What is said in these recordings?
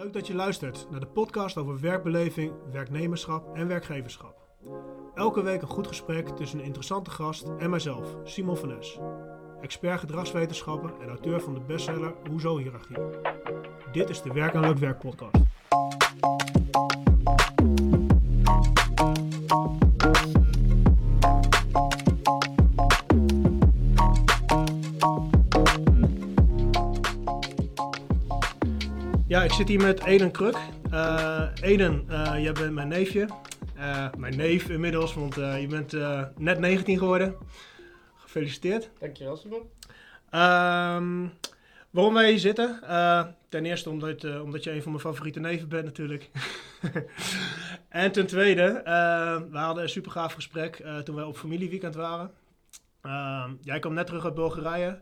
Leuk dat je luistert naar de podcast over werkbeleving, werknemerschap en werkgeverschap. Elke week een goed gesprek tussen een interessante gast en mijzelf, Simon van Es. Expert gedragswetenschappen en auteur van de bestseller Hoezo Hierarchie. Dit is de Werk en Leuk Werk podcast. Zit hier met Eden Kruk. Uh, Eden, uh, jij bent mijn neefje. Uh, mijn neef inmiddels, want je bent net 19 geworden. Gefeliciteerd. Dankjewel, Simon. Um, waarom wij hier zitten? ten eerste omdat, omdat je een van mijn favoriete neven bent natuurlijk. en ten tweede, we hadden een super gaaf gesprek toen wij op familieweekend waren. Ehm, jij kwam net terug uit Bulgarije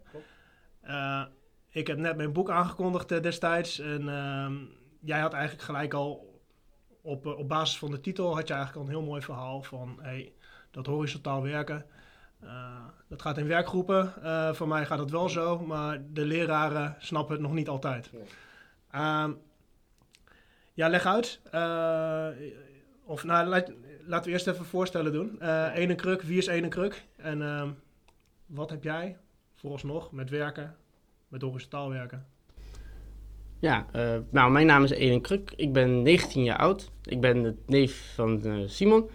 ik heb net mijn boek aangekondigd uh, destijds. En uh, jij had eigenlijk gelijk al op, uh, op basis van de titel had je eigenlijk al een heel mooi verhaal van hey, dat horizontaal werken. Uh, dat gaat in werkgroepen. voor mij gaat het wel zo, maar de leraren snappen het nog niet altijd. Ja, um, ja leg uit. of nou, laat, laten we eerst even voorstellen doen. Ene Kruk, wie is Ene Kruk? En ehm, wat heb jij vooralsnog met werken met horizontaal werken? Ja, uh, nou, mijn naam is Eden Kruk. Ik ben 19 jaar oud. Ik ben de neef van uh, Simon.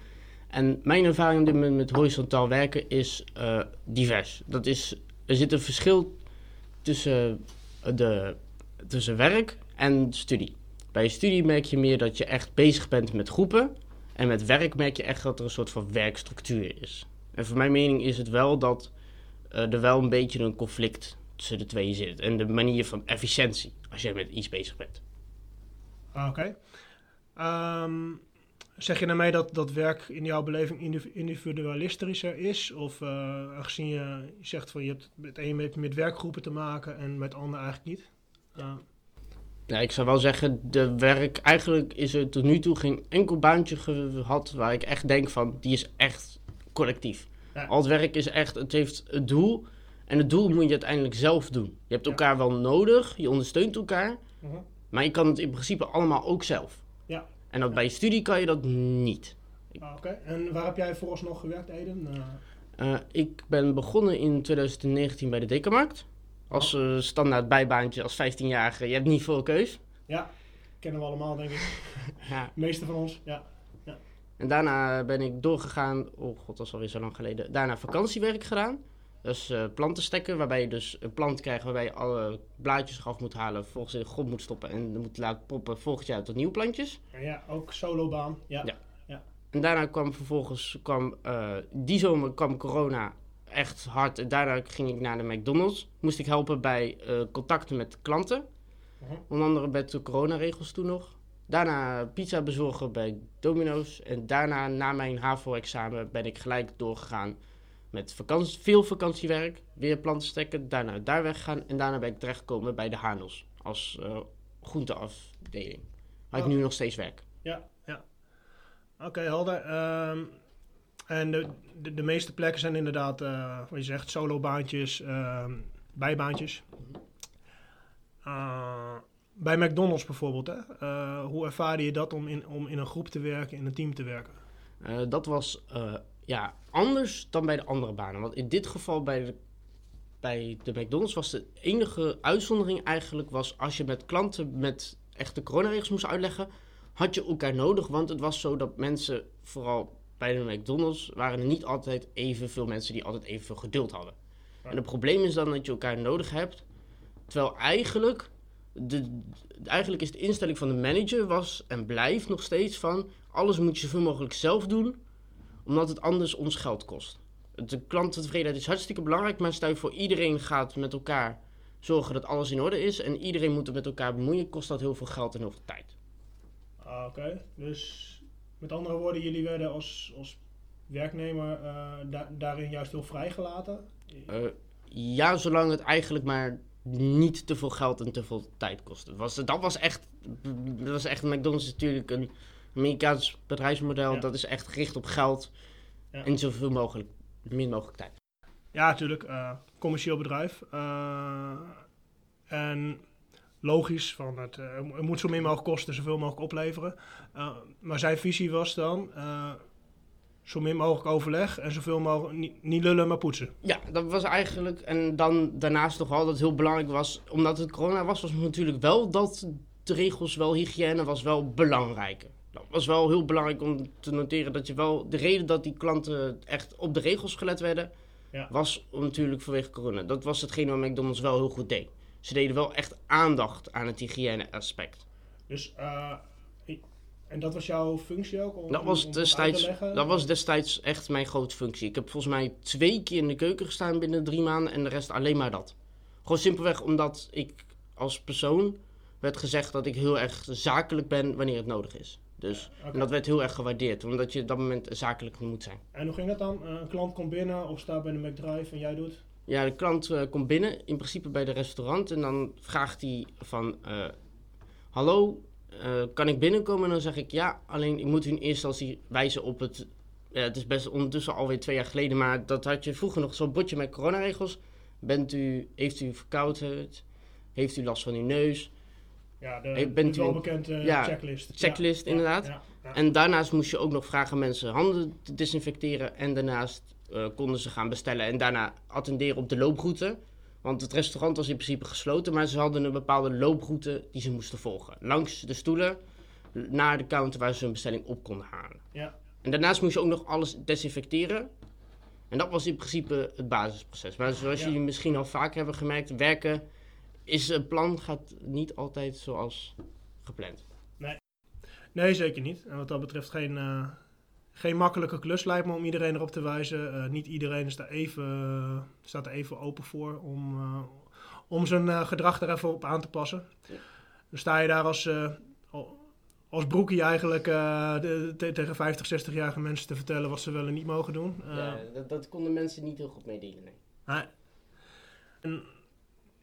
En mijn ervaring moment met horizontaal werken is uh, divers. Dat is, er zit een verschil tussen, de, tussen werk en studie. Bij studie merk je meer dat je echt bezig bent met groepen. En met werk merk je echt dat er een soort van werkstructuur is. En voor mijn mening is het wel dat er wel een beetje een conflict tussen de twee zit. En de manier van efficiëntie als je met iets bezig bent. Ah, oké. Ehm, zeg je daarmee dat, dat werk in jouw beleving individualistischer is? Of uh, aangezien je, zegt van je hebt met een met, met werkgroepen te maken en met anderen eigenlijk niet? Uh. Ja, ik zou wel zeggen, de werk, eigenlijk is er tot nu toe geen enkel baantje gehad waar ik echt denk van, die is echt collectief. Al het werk is echt, het heeft het doel en het doel moet je uiteindelijk zelf doen. Je hebt elkaar wel nodig, je ondersteunt elkaar. Mhm. Maar je kan het in principe allemaal ook zelf. Ja. En dat bij je studie kan je dat niet. Ah, Oké, en waar heb jij vooralsnog gewerkt, Eden? Uh... ik ben begonnen in 2019 bij de Dekamarkt. Als uh, standaard bijbaantje als 15-jarige. Je hebt niet veel keus. Ja, kennen we allemaal, denk ik. ja. De meeste van ons, ja. ja. En daarna ben ik doorgegaan, oh god, dat is alweer zo lang geleden. Daarna vakantiewerk gedaan. Dus uh, plantenstekken, waarbij je dus een plant krijgt waarbij je alle blaadjes eraf moet halen, volgens in de grond moet stoppen en moet laten poppen volgend jaar tot nieuwe plantjes. Ja, ook solobaan. Ja. ja. ja. En daarna kwam vervolgens, kwam, uh, die zomer kwam corona echt hard. En daarna ging ik naar de McDonald's. Moest ik helpen bij uh, contacten met klanten. -huh. Onder andere met de coronaregels toen nog. Daarna pizza bezorgen bij Domino's. En daarna, na mijn HAVO-examen, ben ik gelijk doorgegaan met vakantie, veel vakantiewerk, weer planten stekken, daarna daar weggaan en daarna ben ik terechtgekomen bij de Hanels als uh, groenteafdeling, waar ik nu nog steeds werk. Ja, ja. Oké, okay, helder. Um, en de, de, de, meeste plekken zijn inderdaad, uh, wat je zegt, solobaantjes, uh, bijbaantjes. Uh, bij McDonald's bijvoorbeeld, hè? hoe ervaarde je dat om in, om in een groep te werken, in een team te werken? dat was ja, anders dan bij de andere banen. Want in dit geval bij de, bij de McDonald's was de enige uitzondering eigenlijk... was als je met klanten met echte coronaregels moest uitleggen... had je elkaar nodig, want het was zo dat mensen... vooral bij de McDonald's waren er niet altijd evenveel mensen... die altijd evenveel geduld hadden. En het probleem is dan dat je elkaar nodig hebt... terwijl eigenlijk... De, eigenlijk is de instelling van de manager was en blijft nog steeds van... alles moet je zoveel mogelijk zelf doen omdat het anders ons geld kost. De klanttevredenheid is hartstikke belangrijk, maar stel je voor iedereen gaat met elkaar zorgen dat alles in orde is en iedereen moet er met elkaar bemoeien, kost dat heel veel geld en heel veel tijd. Ah, Oké, dus met andere woorden, jullie werden als, als werknemer uh, daarin juist heel vrijgelaten? Uh, ja, zolang het eigenlijk maar niet te veel geld en te veel tijd kostte. Was, dat was echt, dat was echt, McDonald's natuurlijk een Amerikaans bedrijfsmodel, dat is echt gericht op geld ja. en zoveel mogelijk, min mogelijk tijd. Ja, natuurlijk. Uh, commercieel bedrijf. Uh, en logisch, van het, eh, het moet zo min mogelijk kosten, zoveel mogelijk opleveren. Uh, maar zijn visie was dan uh, zo min mogelijk overleg en zoveel mogelijk niet, niet, lullen, maar poetsen. Ja, dat was eigenlijk, en dan daarnaast toch wel dat het heel belangrijk was, omdat het corona was, was natuurlijk wel dat de regels wel, hygiëne was wel belangrijk. Dat was wel heel belangrijk om te noteren dat je wel, de reden dat die klanten echt op de regels gelet werden, ja. was natuurlijk vanwege corona. Dat was hetgeen wat McDonald's wel heel goed deed. Ze deden wel echt aandacht aan het hygiëne-aspect. Dus, uh, en dat was jouw functie ook? Om, dat, was om destijds, dat was destijds echt mijn grote functie. Ik heb volgens mij twee keer in de keuken gestaan binnen drie maanden en de rest alleen maar dat. Gewoon simpelweg omdat ik als persoon werd gezegd dat ik heel erg zakelijk ben wanneer het nodig is. Dus, En dat werd heel erg gewaardeerd, omdat je op dat moment zakelijk moet zijn. En hoe ging dat dan? Een klant komt binnen of staat bij de McDrive en jij doet? Ja, de klant uh, komt binnen, in principe bij de restaurant. En dan vraagt hij van, uh, hallo, uh, kan ik binnenkomen? En dan zeg ik ja, alleen ik moet u in eerste instantie wijzen op het... het is best ondertussen alweer twee jaar geleden, maar dat had je vroeger nog zo'n bordje met coronaregels. Bent u, heeft u verkoudheid? Heeft u last van uw neus? Ja, de, bent u, bekende ja, checklist. Checklist, inderdaad. En daarnaast moest je ook nog vragen mensen handen te desinfecteren. En daarnaast uh, konden ze gaan bestellen en daarna attenderen op de looproute. Want het restaurant was in principe gesloten, maar ze hadden een bepaalde looproute die ze moesten volgen. Langs de stoelen naar de counter waar ze hun bestelling op konden halen. Ja. En daarnaast moest je ook nog alles desinfecteren. En dat was in principe het basisproces. Maar zoals jullie misschien al vaak hebben gemerkt, werken is een plan gaat niet altijd zoals gepland. Nee, nee zeker niet. En wat dat betreft geen, uh, geen makkelijke klus lijkt me om iedereen erop te wijzen. Uh, niet iedereen is daar even, staat er even open voor om, om zijn gedrag er even op aan te passen. Ja. Dan sta je daar als, als broekie eigenlijk de, te, tegen 50, 60-jarige mensen te vertellen wat ze wel en niet mogen doen. ja, dat, dat konden mensen niet heel goed meedelen, nee. En,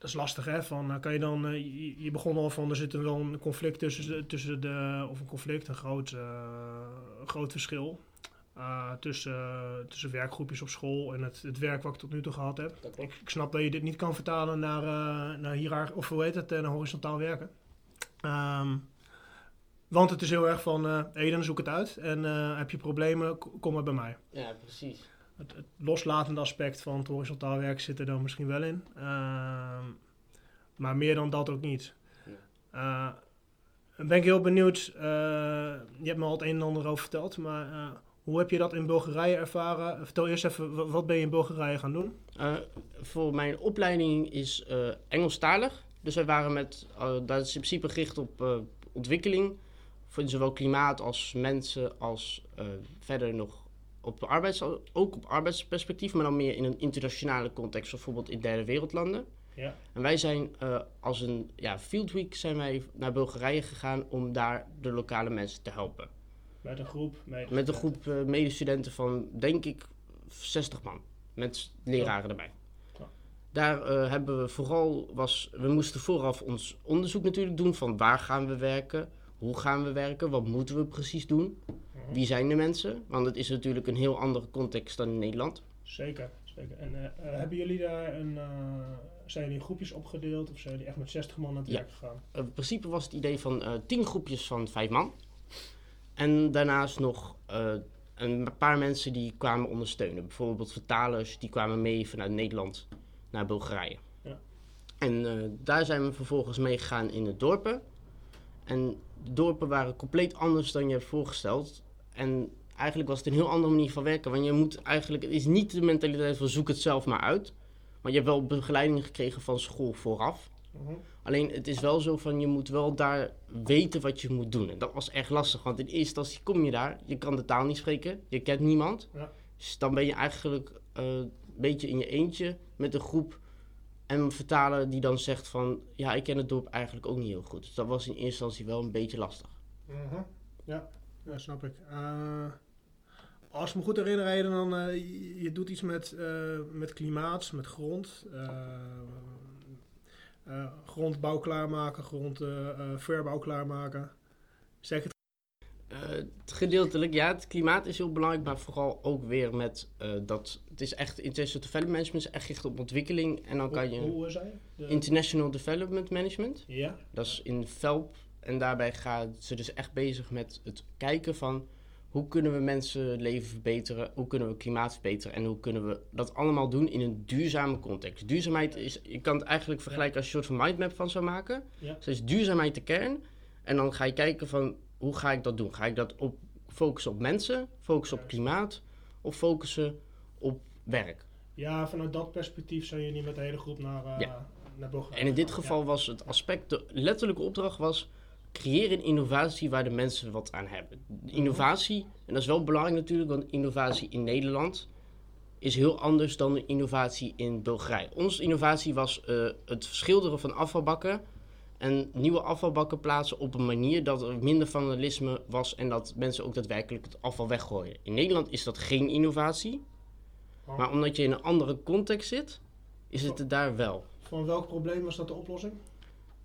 dat is lastig, hè? Van, kan je dan, je, je, begon al van, er zit wel een conflict tussen, tussen de, of een conflict, een groot, uh, groot verschil. Uh, tussen, tussen werkgroepjes op school en het, het werk wat ik tot nu toe gehad heb. Ik, ik, snap dat je dit niet kan vertalen naar, uh, naar hierarch, of hoe heet het, naar horizontaal werken. Um, want het is heel erg van, uh, Eden, zoek het uit. En heb je problemen, kom maar bij mij. Ja, precies. Het, het, loslatende aspect van het horizontaal werk zit er dan misschien wel in. Uh, maar meer dan dat ook niet. Ja. Uh, ben ik heel benieuwd. Uh, je hebt me al het een en ander over verteld. Maar hoe heb je dat in Bulgarije ervaren? Vertel eerst even, wat ben je in Bulgarije gaan doen? voor mijn opleiding is Engelstalig. Dus wij waren met, dat is in principe gericht op ontwikkeling. Voor zowel klimaat als mensen als verder nog op arbeids, ook op arbeidsperspectief, maar dan meer in een internationale context, bijvoorbeeld in derde wereldlanden. Ja. En wij zijn uh, als een ja, field week zijn wij naar Bulgarije gegaan om daar de lokale mensen te helpen. Met een groep medestudenten? Met een groep uh, medestudenten van, denk ik, 60 man. Met leraren erbij. Daar uh, hebben we vooral, was, we moesten vooraf ons onderzoek natuurlijk doen van waar gaan we werken, hoe gaan we werken, wat moeten we precies doen. Wie zijn de mensen? Want het is natuurlijk een heel andere context dan in Nederland. Zeker, zeker. En uh, hebben jullie daar een... Uh, zijn jullie in groepjes opgedeeld of zijn jullie echt met 60 man aan het werk gegaan? in principe was het idee van uh, 10 groepjes van 5 man. En daarnaast nog een paar mensen die kwamen ondersteunen. Bijvoorbeeld vertalers die kwamen mee vanuit Nederland naar Bulgarije. Ja. En daar zijn we vervolgens meegegaan in de dorpen. En de dorpen waren compleet anders dan je hebt voorgesteld. En eigenlijk was het een heel andere manier van werken. Want je moet eigenlijk, het is niet de mentaliteit van zoek het zelf maar uit. Maar je hebt wel begeleiding gekregen van school vooraf. Mhm. Alleen het is wel zo van je moet wel daar weten wat je moet doen. En dat was echt lastig. Want in eerste instantie kom je daar, je kan de taal niet spreken, je kent niemand. Ja. Dus dan ben je eigenlijk uh, een beetje in je eentje met een groep. En een vertaler die dan zegt van ja, ik ken het dorp eigenlijk ook niet heel goed. Dus dat was in eerste instantie wel een beetje lastig. Mhm. Ja. Ja, snap ik. Uh, als ik me goed herinner, dan uh, je, doet iets met, uh, met klimaat, met grond. grondbouw klaarmaken, grond verbouw klaarmaken. Zeg het? gedeeltelijk, ja. Het klimaat is heel belangrijk, maar vooral ook weer met dat... Het is echt, International Development Management is echt gericht op ontwikkeling. En dan kan je... Hoe, hoe zei je? International Development Management. Ja. Dat is in VELP. En daarbij gaan ze dus echt bezig met het kijken van... Hoe kunnen we mensen leven verbeteren? Hoe kunnen we klimaat verbeteren? En hoe kunnen we dat allemaal doen in een duurzame context? Duurzaamheid is... Je kan het eigenlijk vergelijken als je een soort van mindmap van zou maken. Ja. Dus is duurzaamheid de kern. En dan ga je kijken van hoe ga ik dat doen? Ga ik dat op, focussen op mensen, focussen op klimaat of focussen op werk? Ja, vanuit dat perspectief zou je niet met de hele groep naar, uh, Ja. naar En in dit geval was het aspect, de letterlijke opdracht was creëer een innovatie waar de mensen wat aan hebben. Innovatie, en dat is wel belangrijk natuurlijk, want innovatie in Nederland is heel anders dan de innovatie in Bulgarije. Onze innovatie was eh, het schilderen van afvalbakken en nieuwe afvalbakken plaatsen op een manier dat er minder vandalisme was en dat mensen ook daadwerkelijk het afval weggooien. In Nederland is dat geen innovatie, maar omdat je in een andere context zit, is het er daar wel. Van welk probleem was dat de oplossing?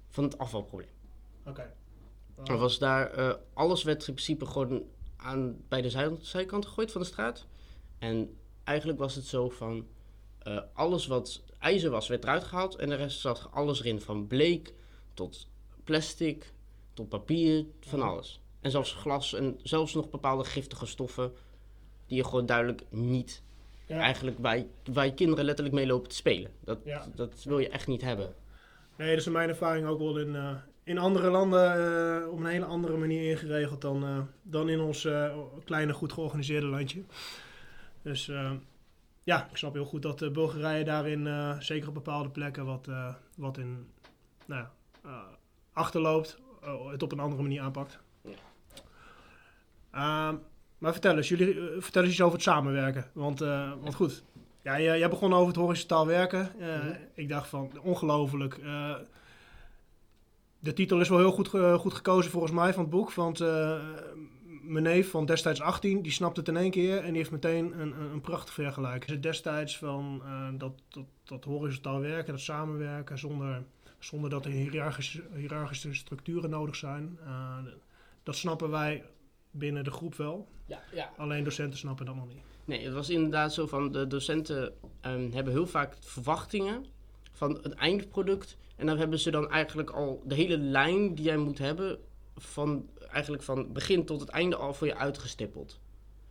Van het afvalprobleem. Oké. Er was daar, eh, alles werd in principe gewoon aan, bij de zij- zijkant gegooid van de straat. En eigenlijk was het zo van, eh, alles wat ijzer was, werd eruit gehaald. En de rest zat alles erin, van bleek tot plastic, tot papier, van Ja. alles. En zelfs glas en zelfs nog bepaalde giftige stoffen die je gewoon duidelijk niet, ja. eigenlijk waar, je- waar je kinderen letterlijk mee lopen te spelen. Dat, Ja. dat wil je echt niet hebben. Nee, dat is in mijn ervaring ook wel in, eh, in andere landen eh, op een hele andere manier ingeregeld dan, eh, dan in ons eh, kleine, goed georganiseerde landje. Dus ja, ik snap heel goed dat Bulgarije daarin, zeker op bepaalde plekken, wat, wat in nou, ja, achterloopt, het op een andere manier aanpakt. Ja. Ehm, maar vertel eens, jullie, vertel eens iets over het samenwerken. Want, want goed, ja, jij, jij begon over het horizontaal werken. Mhm. Ik dacht van, ongelooflijk. De titel is wel heel goed, goed gekozen volgens mij van het boek. Want eh, mijn neef van destijds 18, die snapt het in één keer. En die heeft meteen een, een, een prachtig vergelijk. Het destijds van eh, dat, dat, dat horizontaal werken, dat samenwerken... zonder, zonder dat er hiërarchische, hiërarchische structuren nodig zijn. eh, dat snappen wij binnen de groep wel. Ja, ja. Alleen docenten snappen dat nog niet. Nee, het was inderdaad zo van de docenten ehm, hebben heel vaak verwachtingen van het eindproduct. En dan hebben ze dan eigenlijk al de hele lijn die jij moet hebben, van, eigenlijk van begin tot het einde al voor je uitgestippeld.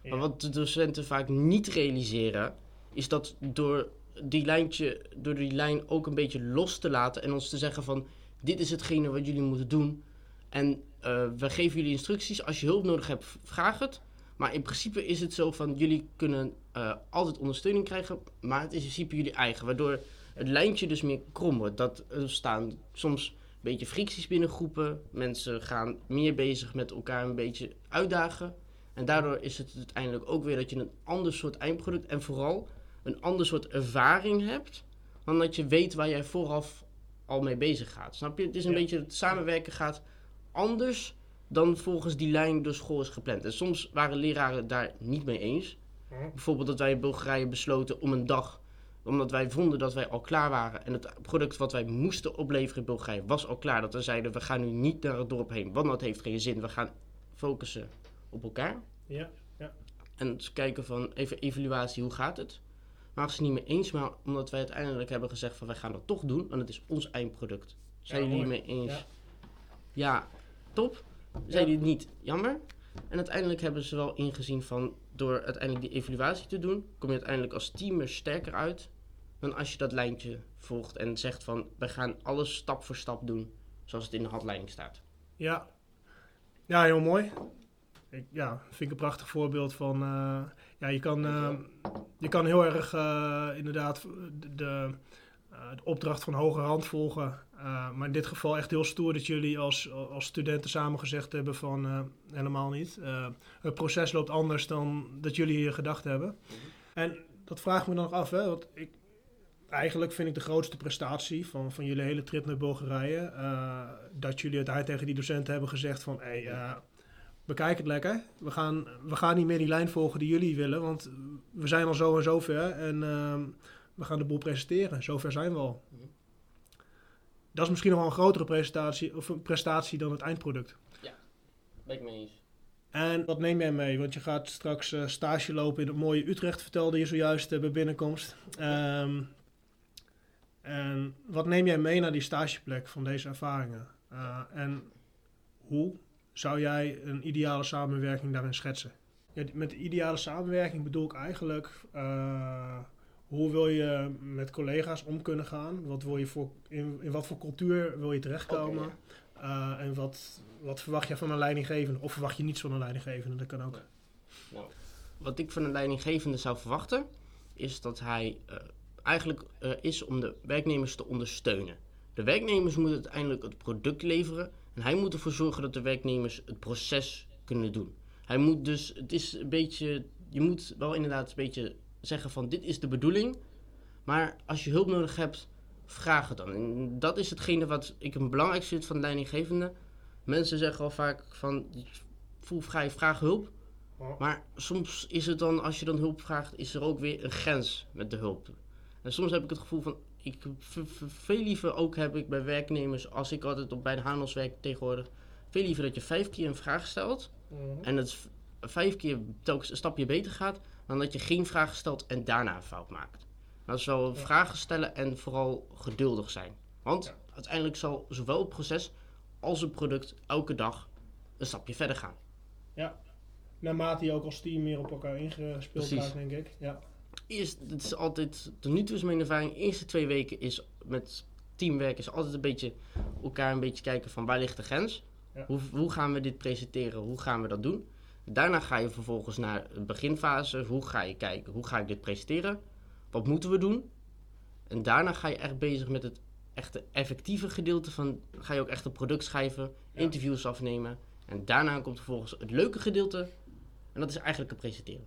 Maar wat de docenten vaak niet realiseren, is dat door die, lijntje, door die lijn ook een beetje los te laten en ons te zeggen van dit is hetgene wat jullie moeten doen. En eh, we geven jullie instructies. Als je hulp nodig hebt, vraag het. Maar in principe is het zo van jullie kunnen eh, altijd ondersteuning krijgen, maar het is in principe jullie eigen. Waardoor het lijntje dus meer krom wordt. Dat er staan soms een beetje fricties binnen groepen. Mensen gaan meer bezig met elkaar een beetje uitdagen. En daardoor is het uiteindelijk ook weer dat je een ander soort eindproduct en vooral een ander soort ervaring hebt. Dan dat je weet waar jij vooraf al mee bezig gaat. Snap je? Het is een Ja. beetje het samenwerken gaat anders dan volgens die lijn door school is gepland. En soms waren leraren daar niet mee eens. Bijvoorbeeld dat wij in Bulgarije besloten om een dag, omdat wij vonden dat wij al klaar waren en het product wat wij moesten opleveren in Bulgarije was al klaar. Dat we zeiden, we gaan nu niet naar het dorp heen, want dat heeft geen zin. We gaan focussen op elkaar. Ja, En eens kijken van even evaluatie, hoe gaat het? Maar ze niet mee eens, maar omdat wij uiteindelijk hebben gezegd van wij gaan dat toch doen, want het is ons eindproduct. Zijn Ja, jullie het mooi. mee eens? Ja. Ja, top. Zijn jullie het niet? Jammer. En uiteindelijk hebben ze wel ingezien van door uiteindelijk die evaluatie te doen, kom je uiteindelijk als team er sterker uit dan als je dat lijntje volgt en zegt van wij gaan alles stap voor stap doen zoals het in de handleiding staat. Ja, ja heel mooi. Ik, ja, vind ik een prachtig voorbeeld van. eh, ja, je kan, eh, je kan heel erg eh, inderdaad de, de, eh, de opdracht van hoger hand volgen. Maar in dit geval echt heel stoer dat jullie als, als studenten samen gezegd hebben van helemaal niet. Het proces loopt anders dan dat jullie hier gedacht hebben. En dat vraagt me dan nog af, hè, want ik, eigenlijk vind ik de grootste prestatie van, van jullie hele trip naar Bulgarije. eh, dat jullie uiteindelijk tegen die docenten hebben gezegd van... Hey, eh, bekijk het lekker. We gaan, we gaan niet meer die lijn volgen die jullie willen. Want we zijn al zo en zo ver. En ehm, we gaan de boel presenteren. Zover zijn we al. Dat is misschien nog wel een grotere prestatie, of een prestatie dan het eindproduct. Ben ik mee eens. En wat neem jij mee? Want je gaat straks uh, stage lopen in het mooie Utrecht, vertelde je zojuist uh, bij binnenkomst. Um, en wat neem jij mee naar die stageplek van deze ervaringen? Uh, en hoe zou jij een ideale samenwerking daarin schetsen? Ja, met de ideale samenwerking bedoel ik eigenlijk hoe wil je met collega's om kunnen gaan? Wat wil je voor, in, in wat voor cultuur wil je terechtkomen? Okay, en wat, wat verwacht je van een leidinggevende? Of verwacht je niets van een leidinggevende? Dat kan ook. Nou, wat ik van een leidinggevende zou verwachten, is dat hij uh, eigenlijk uh, is om de werknemers te ondersteunen. De werknemers moeten uiteindelijk het product leveren en hij moet ervoor zorgen dat de werknemers het proces kunnen doen. Hij moet dus, het is een beetje, je moet wel inderdaad een beetje zeggen van dit is de bedoeling, maar als je hulp nodig hebt, vraag het dan. En dat is hetgene wat ik een belangrijk vind van de leidinggevende Mensen zeggen al vaak van, voel vrij, vraag hulp. Maar soms is het dan, als je dan hulp vraagt, is er ook weer een grens met de hulp. En soms heb ik het gevoel van, ik veel liever ook heb ik bij werknemers, als ik altijd op bij de handels werk tegenwoordig, veel liever dat je vijf keer een vraag stelt mhm. en het vijf keer telkens een stapje beter gaat, dan dat je geen vraag stelt en daarna een fout maakt. Dat is wel vragen stellen en vooral geduldig zijn. Want uiteindelijk zal zowel het proces als een product elke dag een stapje verder gaan. Ja, naarmate je ook als team meer op elkaar ingespeeld gaat, denk ik. Ja. Eerst, het is altijd, tot nu toe is mijn ervaring, de eerste twee weken is met teamwerk is altijd een beetje elkaar een beetje kijken van waar ligt de grens? Ja. Hoe, hoe gaan we dit presenteren? Hoe gaan we dat doen? Daarna ga je vervolgens naar de beginfase. Hoe ga je kijken? Hoe ga ik dit presenteren? Wat moeten we doen? En daarna ga je echt bezig met het echte effectieve gedeelte van ga je ook echt een product schrijven, interviews afnemen. En daarna komt vervolgens het leuke gedeelte. En dat is eigenlijk het presenteren.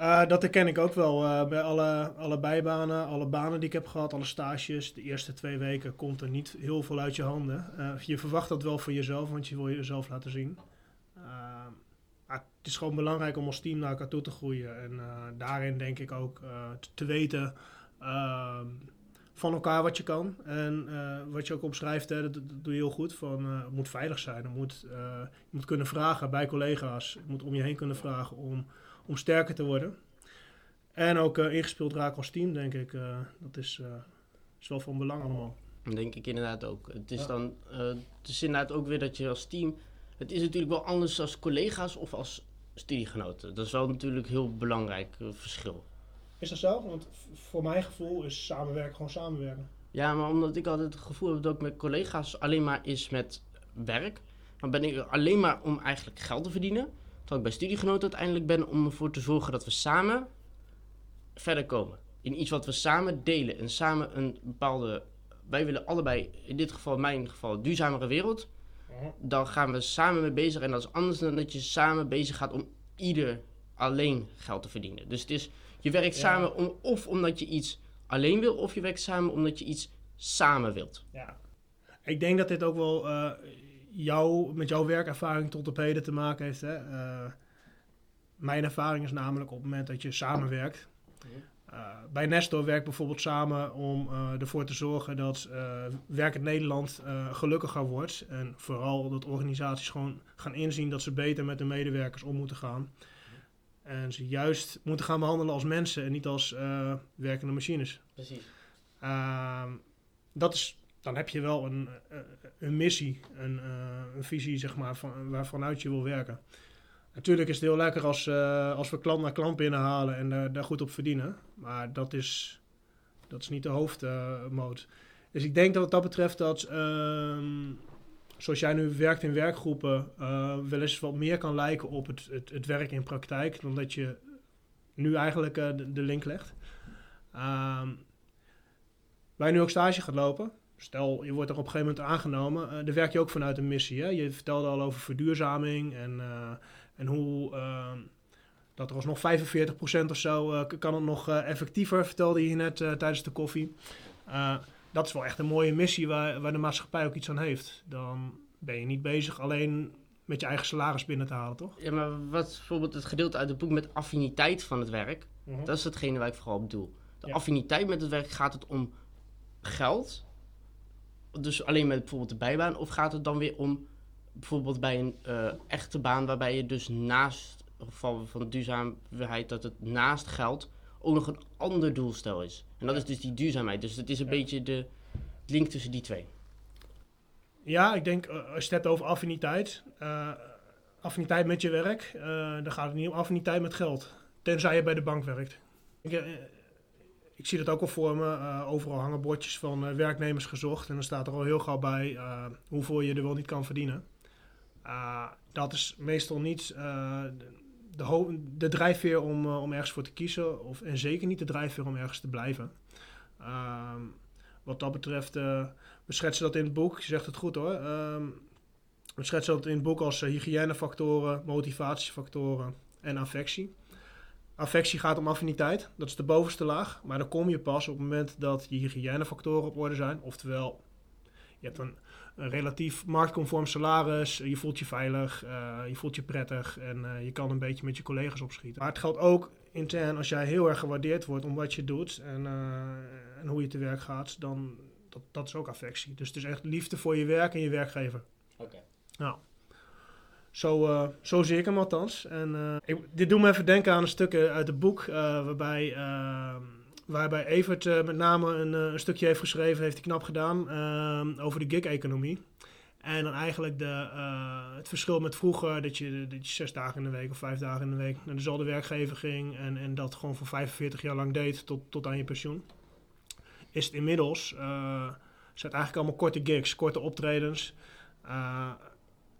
Uh, dat herken ik ook wel uh, bij alle, alle bijbanen, alle banen die ik heb gehad, alle stages. De eerste twee weken komt er niet heel veel uit je handen. Uh, je verwacht dat wel voor jezelf, want je wil jezelf laten zien. het is gewoon belangrijk om als team naar elkaar toe te groeien. En daarin denk ik ook te, te, weten ehm, van elkaar wat je kan. En wat je ook omschrijft, hè, dat, doe je heel goed. Van, het moet veilig zijn. Moet, je moet kunnen vragen bij collega's. Je moet om je heen kunnen vragen om, om sterker te worden. En ook ingespeeld raken als team, denk ik. dat is, is wel van belang allemaal. Denk ik inderdaad ook. Het is, dan, het is inderdaad ook weer dat je als team... Het is natuurlijk wel anders als collega's of als studiegenoten. Dat is wel natuurlijk een heel belangrijk verschil. Is dat zo? Want voor mijn gevoel is samenwerken gewoon samenwerken. Ja, maar omdat ik altijd het gevoel heb dat ik met collega's alleen maar is met werk. Dan ben ik alleen maar om eigenlijk geld te verdienen. Terwijl ik bij studiegenoten uiteindelijk ben om ervoor te zorgen dat we samen verder komen. In iets wat we samen delen en samen een bepaalde... Wij willen allebei, in dit geval, in mijn geval, duurzamere wereld. Mhm. Dan gaan we samen mee bezig. En dat is anders dan dat je samen bezig gaat om ieder alleen geld te verdienen. Dus het is je werkt samen om, of omdat je iets alleen wil, of je werkt samen omdat je iets samen wilt. Ja. Ik denk dat dit ook wel uh, jou, met jouw werkervaring tot op heden te maken heeft. Hè? Uh, mijn ervaring is namelijk op het moment dat je samenwerkt. Uh, bij Nestor werkt bijvoorbeeld samen om ervoor te zorgen dat werk in Nederland gelukkiger wordt. En vooral dat organisaties gewoon gaan inzien dat ze beter met de medewerkers om moeten gaan. En ze juist moeten gaan behandelen als mensen en niet als werkende machines. Precies. Uh, dat is, dan heb je wel een, eh, een missie, een, uh, een visie, zeg maar, van, waarvanuit je wil werken. Natuurlijk is het heel lekker als, als we klant naar klant binnenhalen en daar goed op verdienen. Maar dat is, dat is niet de hoofdmoot. dus ik denk dat wat dat betreft dat ehm, zoals jij nu werkt in werkgroepen, wel eens wat meer kan lijken op het, het, het werk in praktijk, dan dat je nu eigenlijk de, de, link legt. Uh, waar je nu ook stage gaat lopen, stel je wordt er op een gegeven moment aangenomen, uh, dan werk je ook vanuit een missie. Hè? Je vertelde al over verduurzaming en, en hoe ehm, dat er alsnog 45% of zo kan het nog effectiever, vertelde je net tijdens de koffie dat is wel echt een mooie missie waar, waar de maatschappij ook iets aan heeft. Dan ben je niet bezig alleen met je eigen salaris binnen te halen, toch? Ja, maar wat bijvoorbeeld het gedeelte uit het boek met affiniteit van het werk, mhm. dat is hetgene waar ik vooral op bedoel. De affiniteit met het werk gaat het om geld, dus alleen met bijvoorbeeld de bijbaan, of gaat het dan weer om bijvoorbeeld bij een eh, echte baan waarbij je dus naast, geval van duurzaamheid, dat het naast geld ook nog een ander doelstel is. En dat Ja. is dus die duurzaamheid. Dus het is een Ja. beetje de link tussen die twee. Ja, ik denk eh, als je het hebt over affiniteit. eh, affiniteit met je werk, dan gaat het niet om affiniteit met geld. Tenzij je bij de bank werkt. Ik, ik zie dat ook al voor me. eh, overal hangen bordjes van eh, werknemers gezocht. En dan staat er al heel gauw bij eh, hoeveel je er wel niet kan verdienen. Dat is meestal niet de, de drijfveer om, om ergens voor te kiezen. Of, en zeker niet de drijfveer om ergens te blijven. Ehm, wat dat betreft, we schetsen dat in het boek. Je zegt het goed hoor. Ehm, we schetsen dat in het boek als hygiënefactoren, motivatiefactoren en affectie. Affectie gaat om affiniteit, dat is de bovenste laag. Maar dan kom je pas op het moment dat je hygiënefactoren op orde zijn. Oftewel, je hebt een, een relatief marktconform salaris, je voelt je veilig, eh, je voelt je prettig en eh, je kan een beetje met je collega's opschieten. Maar het geldt ook intern als jij heel erg gewaardeerd wordt om wat je doet en, eh, en hoe je te werk gaat, dan dat, dat is ook affectie. Dus het is echt liefde voor je werk en je werkgever. Oké. Nou, zo, eh, zo zie ik hem althans. En, eh, ik, dit doet me even denken aan een stuk eh, uit het boek, waarbij, waarbij Evert met name een, een stukje heeft geschreven, heeft hij knap gedaan, over de gig-economie. En dan eigenlijk de, het verschil met vroeger, dat je, dat je zes dagen in de week of vijf dagen in de week naar dezelfde werkgever ging en, en dat gewoon voor 45 jaar lang deed tot, tot aan je pensioen. Is het inmiddels, zijn het eigenlijk allemaal korte gigs, korte optredens.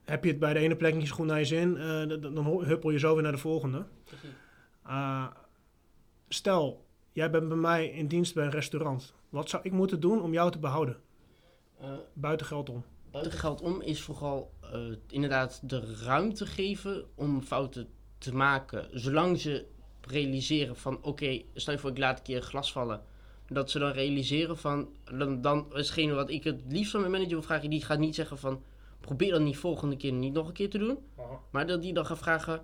Heb je het bij de ene plek niet zo goed naar je zin, eh, dan, huppel je zo weer naar de volgende. Eh, stel, jij bent bij mij in dienst bij een restaurant. Wat zou ik moeten doen om jou te behouden? Eh, Buiten geld om. buiten geld om is vooral eh, inderdaad de ruimte geven om fouten te maken. Zolang ze realiseren van oké, stel je voor ik laat een keer een glas vallen. Dat ze dan realiseren van, dan, dan is hetgene wat ik het liefst van mijn manager wil vragen, die gaat niet zeggen van probeer dan niet volgende keer niet nog een keer te doen. Maar dat die dan gaat vragen,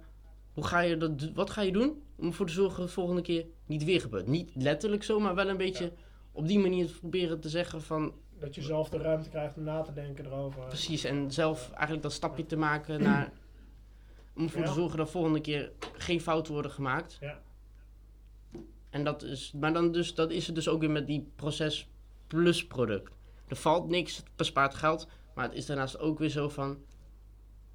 hoe ga je dat, wat ga je doen om ervoor te zorgen dat het volgende keer niet weer gebeurt. Niet letterlijk zo, maar wel een beetje op die manier proberen te zeggen van Dat je zelf de ruimte krijgt om na te denken erover. Precies, en zelf eigenlijk dat stapje te maken naar. om ervoor Ja. te zorgen dat volgende keer geen fouten worden gemaakt. Ja. En dat is, maar dan dus, dat is het dus ook weer met die proces plus product. Er valt niks, het bespaart geld, maar het is daarnaast ook weer zo van.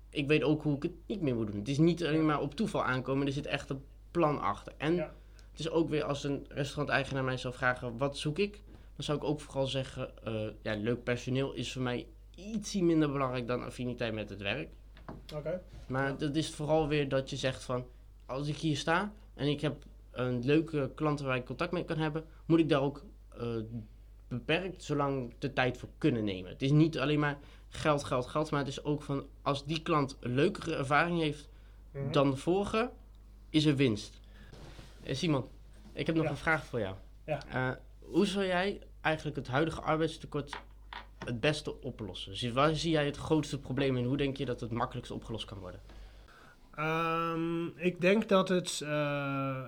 Ik weet ook hoe ik het niet meer moet doen. Het is niet alleen maar op toeval aankomen, er zit echt een plan achter. En Ja. het is ook weer als een restauranteigenaar mij zou vragen: wat zoek ik? Dan zou ik ook vooral zeggen: eh, ja, leuk personeel is voor mij ietsie minder belangrijk dan affiniteit met het werk. Oké. Maar Ja. dat is vooral weer dat je zegt van, als ik hier sta en ik heb een leuke klant waar ik contact mee kan hebben, moet ik daar ook eh, beperkt zolang de tijd voor kunnen nemen. Het is niet alleen maar geld, geld, geld, maar het is ook van, als die klant een leukere ervaring heeft Mhm. dan de vorige, is er winst. Eh, Simon, ik heb nog Ja. een vraag voor jou. Ja. Eh, hoe zou jij eigenlijk het huidige arbeidstekort het beste oplossen? Zie- Waar zie jij het grootste probleem in? Hoe denk je dat het makkelijkst opgelost kan worden? Ehm, ik denk dat het, eh,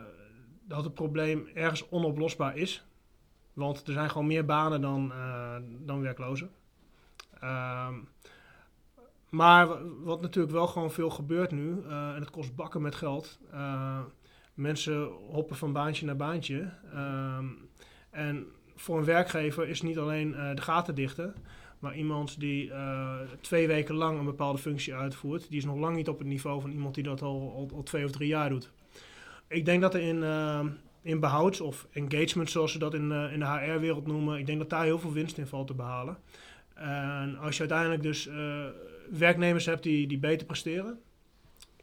dat het probleem ergens onoplosbaar is. Want er zijn gewoon meer banen dan, eh, dan werklozen. Ehm, maar wa- wat natuurlijk wel gewoon veel gebeurt nu, eh, en het kost bakken met geld. eh, mensen hoppen van baantje naar baantje. Ehm, en voor een werkgever is niet alleen de gaten dichten. Maar iemand die twee weken lang een bepaalde functie uitvoert, die is nog lang niet op het niveau van iemand die dat al, al, al twee of drie jaar doet. Ik denk dat er in, eh, in behoud of engagement, zoals ze dat in, eh, in de HR-wereld noemen, ik denk dat daar heel veel winst in valt te behalen. En als je uiteindelijk dus eh, werknemers hebt die, die beter presteren,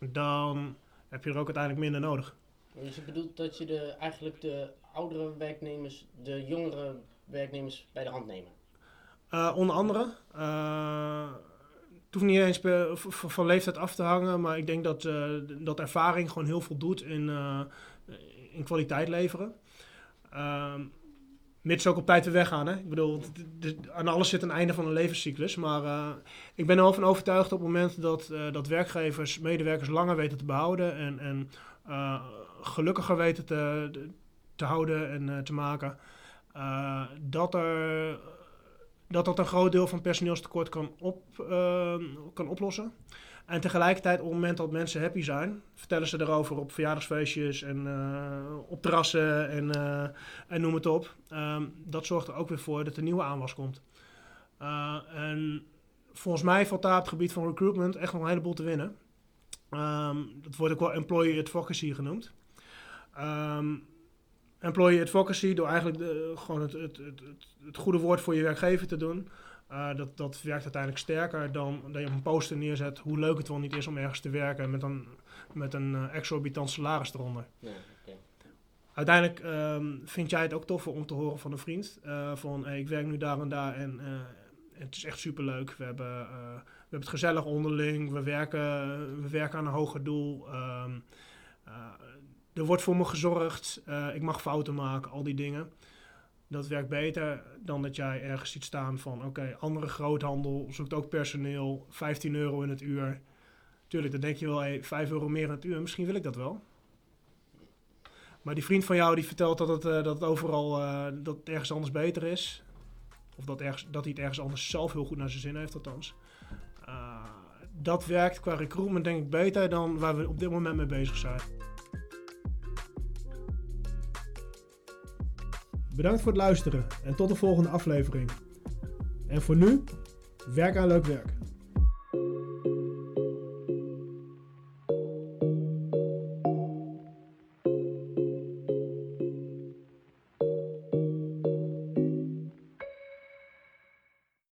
dan heb je er ook uiteindelijk minder nodig. Dus je bedoelt dat je de, eigenlijk de oudere werknemers, de jongere werknemers bij de hand nemen? Eh, onder andere. eh, het hoeft niet eens per- van leeftijd af te hangen, maar ik denk dat, dat ervaring gewoon heel veel doet in, in kwaliteit leveren. Ehm mits ook op tijd weer weggaan. Hè? Ik bedoel, aan alles zit een einde van een levenscyclus. Maar eh, ik ben er wel van overtuigd op het moment dat, eh, dat werkgevers medewerkers langer weten te behouden en, en eh, gelukkiger weten te, te houden en te maken. dat er dat dat een groot deel van personeelstekort kan, op, uh, kan oplossen. En tegelijkertijd, op het moment dat mensen happy zijn, vertellen ze erover op verjaardagsfeestjes en uh, op terrassen en, uh, en noem het op. Um, dat zorgt er ook weer voor dat er nieuwe aanwas komt. Uh, en volgens mij valt daar op het gebied van recruitment echt nog een heleboel te winnen. Um, dat wordt ook wel employee advocacy genoemd. Um, employee advocacy, door eigenlijk gewoon het, het, het, het, goede woord voor je werkgever te doen. Uh, dat, dat werkt uiteindelijk sterker dan dat je op een poster neerzet hoe leuk het wel niet is om ergens te werken met een, met een uh, exorbitant salaris eronder. Okay. Uiteindelijk um, vind jij het ook toffer om te horen van een vriend. Uh, van hey, ik werk nu daar en daar en het is echt super leuk. We hebben, we hebben het gezellig onderling. We werken, we werken aan een hoger doel. Um, er wordt voor me gezorgd. ik mag fouten maken, al die dingen. Dat werkt beter dan dat jij ergens ziet staan van... oké, andere groothandel zoekt ook personeel, 15 euro in het uur. Tuurlijk, dan denk je wel, hey, 5 euro meer in het uur, misschien wil ik dat wel. Maar die vriend van jou die vertelt dat het, uh, dat het overal uh, dat het ergens anders beter is. Of dat, ergens, dat hij het ergens anders zelf heel goed naar zijn zin heeft, althans. Uh, dat werkt qua recruitment denk ik beter dan waar we op dit moment mee bezig zijn. Bedankt voor het luisteren en tot de volgende aflevering. En voor nu, werk aan leuk werk.